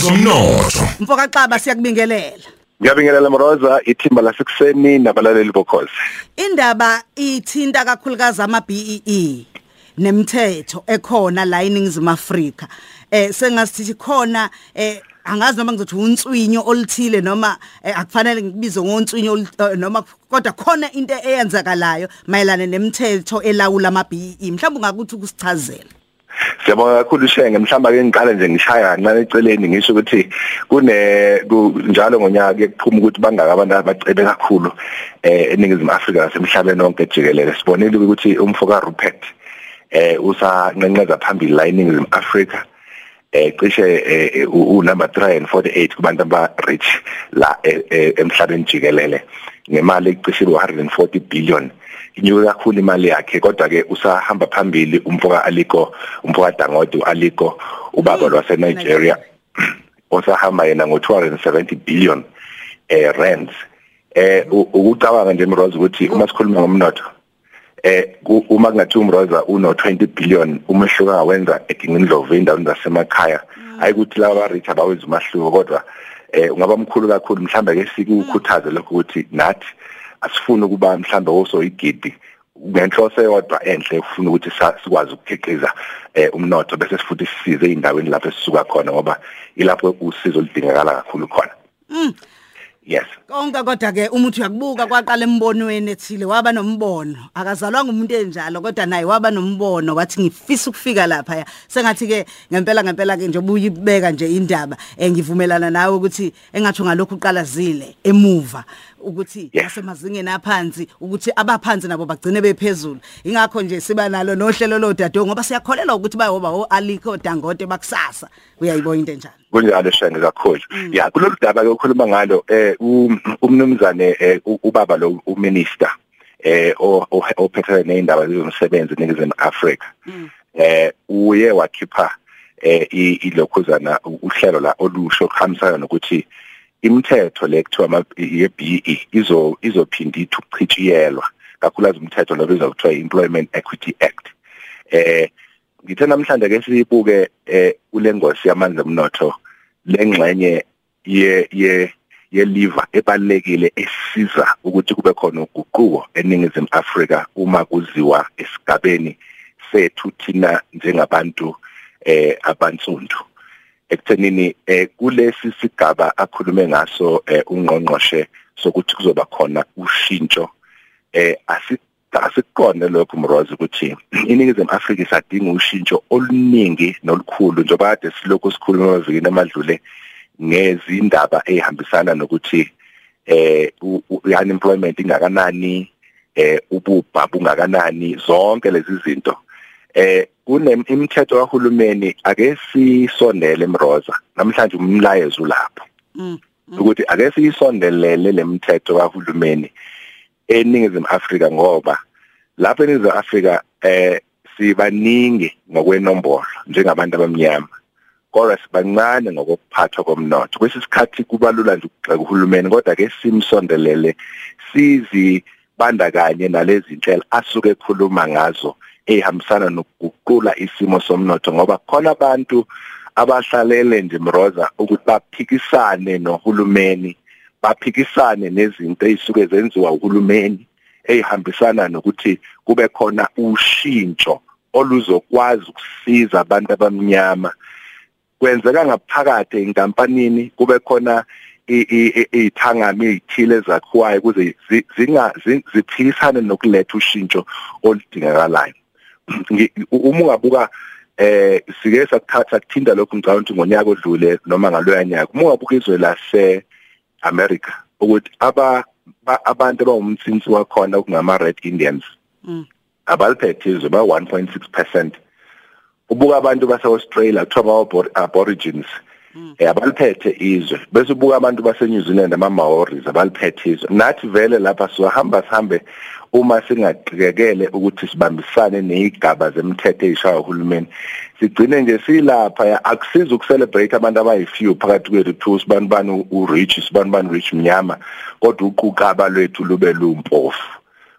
kwezomnotho mfoka xaba siyakubingelela. Ngiyabingelela Mroza ithimba lasekuseni nabalaleli bokhozi. indaba ithinta kakhulukazi ama BEE nemithetho ekhona la eningizimu Afrika. Eh sengasithi khona eh angazi noma ngizothi unswinyo oluthile noma eh, akufanele ngibize ngonswinyo olu- eh, noma kodwa khona into eyenzakalayo mayelana nemithetho elawula ama BEE mhlawumbe ungakuthi ukusichazela Siyabonga kakhulu Shenge. Mhlamba ke ngiqale nje ngishaya kancane eceleni ngisho ukuthi kune ku- njalo ngonyaka kuyephuma ukuthi bangaka abantu abacebe kakhulu eh eningizimu Afrika nasemhlabeni wonke jikelele. Sibonile ukuthi umfoka Rupert eh usanqenqeza phambili la eningizimu Afrika eh cishe eh, u u- number 3 and 48 kubantu aba rich la eh, eh, emhlabeni jikelele. Ngemali ecishe 140 billion. Inyuke kakhulu imali yakhe kodwa ke usahamba phambili umfoka Aliko umfoka Dangote Aliko ubaba lwase Nigeria. Osahamba yena ngo 270 billion eh rands. Eh u- ukucabanga nje Mroza ukuthi uma sikhuluma ngomnotho eh ku- uma kungathi umroza uno 20 billion umehluko awenza egingindlovu endaweni zasemakhaya. Ayikuthi laba rich abawenza umahluko kodwa eh ungaba mkhulu kakhulu mhlambe ke sikukhuthaze lokho ukuthi nathi asifuni ukuba mhlambe oso igidi. Ngenhloso eyodwa enhle ufuna ukuthi sikwazi ukukhiqiza eh umnotho bese sifuthi sisize eindaweni lapho esisuka khona ngoba ilapho usizo lidingakala kakhulu khona. Yes. Konke kodwa ke umuthi uyakubuka kwaqala embonweni ethile waba nombono. Akazalwanga umuntu enjalo kodwa naye waba nombono wathi ngifisa ukufika lapha sengathi ke ngempela ngempela ke nje ubuyibeka nje indaba eh, ngivumelana nawe ukuthi engathi ngalokhu uqala zile emuva. Ukuthi nasemazingeni aphansi ukuthi abaphansi nabo bagcine bephezulu. Ingakho nje siba nalo nohlelo lodado ngoba siyakholelwa ukuthi bayoba o Aliko Dangote bakusasa. Uyayibona into enjalo? Kunjalo shenge kakhulu. Ya kulolu daba ke ukhuluma ngalo eh um- umnumzane eh, ubaba lo uminister eh ophethe neindaba zomsebenzi eningizimu Afrika. Eh uye wakhipha eh ilokhuzana uhlelo la olusho okuhambisana nokuthi imithetho le kuthiwa ama- ye BE izo izophinda ithuchitshiyelwa kakhulukazi umthetho lo bezwa kuthiwa Employment Equity Act. Eh ngithe namhlanje ke sibuke eh kulengosi yamandla omnotho lengxenye ye ye ye liver ebalekile esiza ukuthi kube khona uguquko eningizimu Afrika uma kuziwa esigabeni sethu thina njengabantu eh abansundu. Ekuthenini eh kulesi sigaba akhulume ngaso eh ungqongqoshe sokuthi kuzoba khona ushintsho. Eh asi asiqonde lokho mrozi ukuthi iningizimu Afrika isadinga ushintsho oluningi nolukhulu njengoba kade silokhu sikhuluma amavikini amadlule ngezindaba ezihambisana nokuthi eh unemployment ingakanani eh ububha bungakanani zonke lezi zinto. Eh kunemithetho kahulumeni ake sisondele emroza. Namhlanje umlayezo lapho Mm. ukuthi ake siyisondelele lemithetho kahulumeni eningizimu Afrika ngoba lapha eningizimu Afrika eh sibaningi ngokwenombolo njengabantu abamnyama. Kodwa sibancane ngokuphathwa komnotho. Kwesisikhathi kubalula nje ukugxeka uhulumeni kodwa ke simsondelele sizibandakanye nalezi inhlelo asuke ekhuluma ngazo ehambisana nokuguqula isimo somnotho ngoba khona abantu abahlalele nje mroza ukuthi baphikisane nohulumeni baphikisane nezinto ezisuke zenziwa uhulumeni ehambisana nokuthi kube khona ushintsho oluzokwazi ukusiza abantu abamnyama. Kwenzeka ngaphakathi enkampanini kube khona izithangami ezithile zakhiwayo ukuze zi- zinga zi- ziphikisane nokuletha ushintsho oludingakalayo. Uma ungabuka eh sike sakuthatha kuthinda lokho ngicabanga ukuthi ngonyaka odlule noma ngaloya nyaka uma ungabuka izwe lase America ukuthi aba ba- abantu abawumtsinsi wakhona okungama Red Indians Mm. abaliphethe izwe ba 1.6% ubuka abantu base Australia kuthiwa ama aborigines abaliphethe izwe. Bese ubuka abantu base New Zealand ama Maoris abaliphethe izwe. Nathi vele lapha sizohamba sihambe uma singaqikekele ukuthi sibambisane nezigaba zemthetho ezishaya uhulumeni. Sigcine nje silapha akusiza ukucelebrate abantu abayi-few phakathi kwethu two sibanibani u-rich sibanibani rich mnyama kodwa uquqaba lwethu lube lumpofu.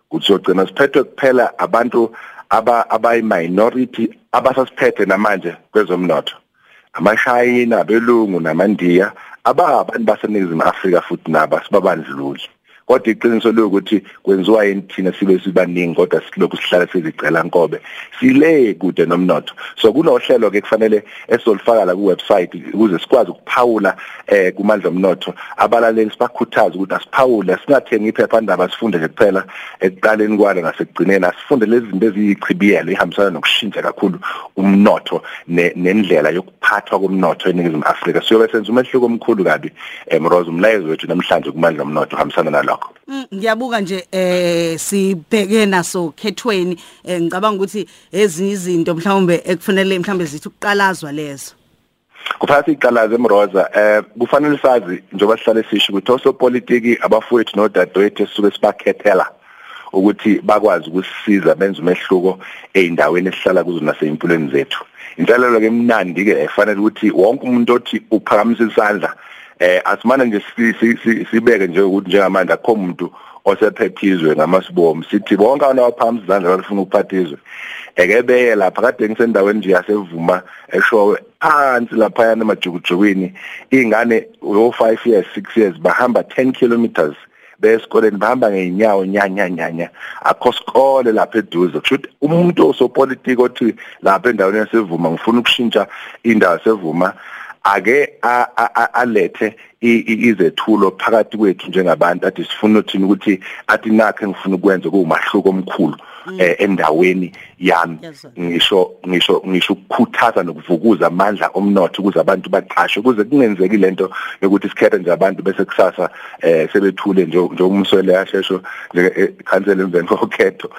Kuthi sogcina siphethwe kuphela abantu aba abayi-minority abasasiphethe namanje kwezomnotho. Amashayina belungu namandiya ababantu baseningizimu Afrika futhi nabo sibabandlululi. Kodwa iqiniso lokuthi kwenziwa yini thina sibe sibaningi kodwa silokhu sihlala sizicela nkobe. Sile kude nomnotho. So kunohlelo ke kufanele esolifaka la ku website ukuze sikwazi ukuphawula eh kumandla omnotho. Abalaleli sibakhuthaza ukuthi asiphawule singathengi iphephandaba sifunde nje kuphela ekuqaleni kwalo ngasekugcineni asifunde lezi zinto eziyichibiyelo ihambisana nokushintsha kakhulu umnotho nendlela yokuphathwa komnotho eningizimu Afrika. Siyobe senza umehluko omkhulu kabi emrozo umlayezo wethu namhlanje kumandla omnotho uhambisana nalokho Mm, ngiyabuka nje eh sibheke naso khethweni eh, ngicabanga ukuthi ezinye izinto mhlawumbe ekufanele mhlawumbe zithi ukuqalazwa lezo. Kufanele siqalaze emroza eh kufanele sazi njengoba sihlale sisho ukuthi osopolitiki abafowethu nodadewethu esuke sibakhethela ukuthi bakwazi ukusisiza benze umehluko eindaweni esihlala kuzo nasempilweni zethu. Inselelo ke emnandi ke efanele ukuthi wonke umuntu othi uphakamisa isandla eh asimane nje sibeke nje ukuthi njengamanje akho umuntu osephethizwe ngamasibomu sithi bonke abantu abaphambi izandla abafuna ukuphathizwe ekebeye lapha kade ngisendaweni nje yasevuma eshowe phansi lapha yana emajukujukwini. Ingane yo 5 years 6 years bahamba 10 kilometers besikoleni bahamba ngeenyawo nyanya nyanya akho sikole lapha eduze. Kushuthi umuntu osopolitiki othi lapha endaweni yasevuma ngifuna ukushintsha indawo yasevuma ake alethe izethulo phakathi kwethu njengabantu athi sifuna uthini ukuthi athi nakhe ngifuna ukwenza kuumahluko omkhulu mm. eh, endaweni yami. Ngisho ngisho ngisho ukukhuthaza nokuvukuza amandla omnotho ukuze abantu baqashwe ukuze kungenzeki lento yokuthi sikhethe nje abantu bese kusasa eh sebethule nje njengomswele yashesho njengekhansela emveni kokhetho.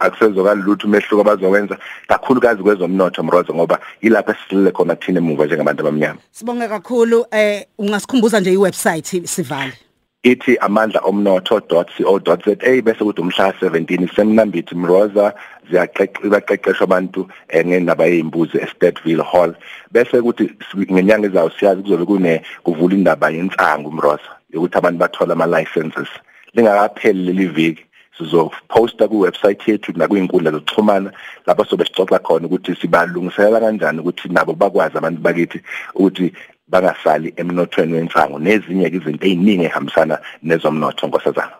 Akusezokala lutho umehluko abazowenza kakhulukazi kwezomnotho mrozo ngoba ilapha esilele khona thina emuva njengabantu abamnyama. Sibonge kakhulu eh ungasikhumbuza nje iwebsite sivale. Ithi amandla omnotho.co.za bese kuthi umhla 17 semnambithi mroza ziyaqeqeshwa abantu eh, ngendaba yezimbuzi eStedville Hall. Bese kuthi ngenyanga ezayo siyazi kuzobe kune kuvula indaba yensangu mroza yokuthi abantu bathola ama licenses lingakapheli leli viki. Sizoposta ku website yethu nakuyinkundla zokuxhumana lapho sobe sixoxa khona ukuthi sibalungiselela kanjani ukuthi nabo bakwazi abantu bakithi ukuthi bangasali emnothweni wensango nezinye izinto eziningi ehambisana nezomnotho nkosazana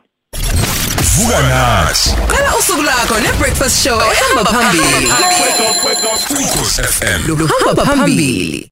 vuka nathi. Qala usuku lakho nebreakfast show ehamba phambili. Ukhosi FM lo hamba phambili.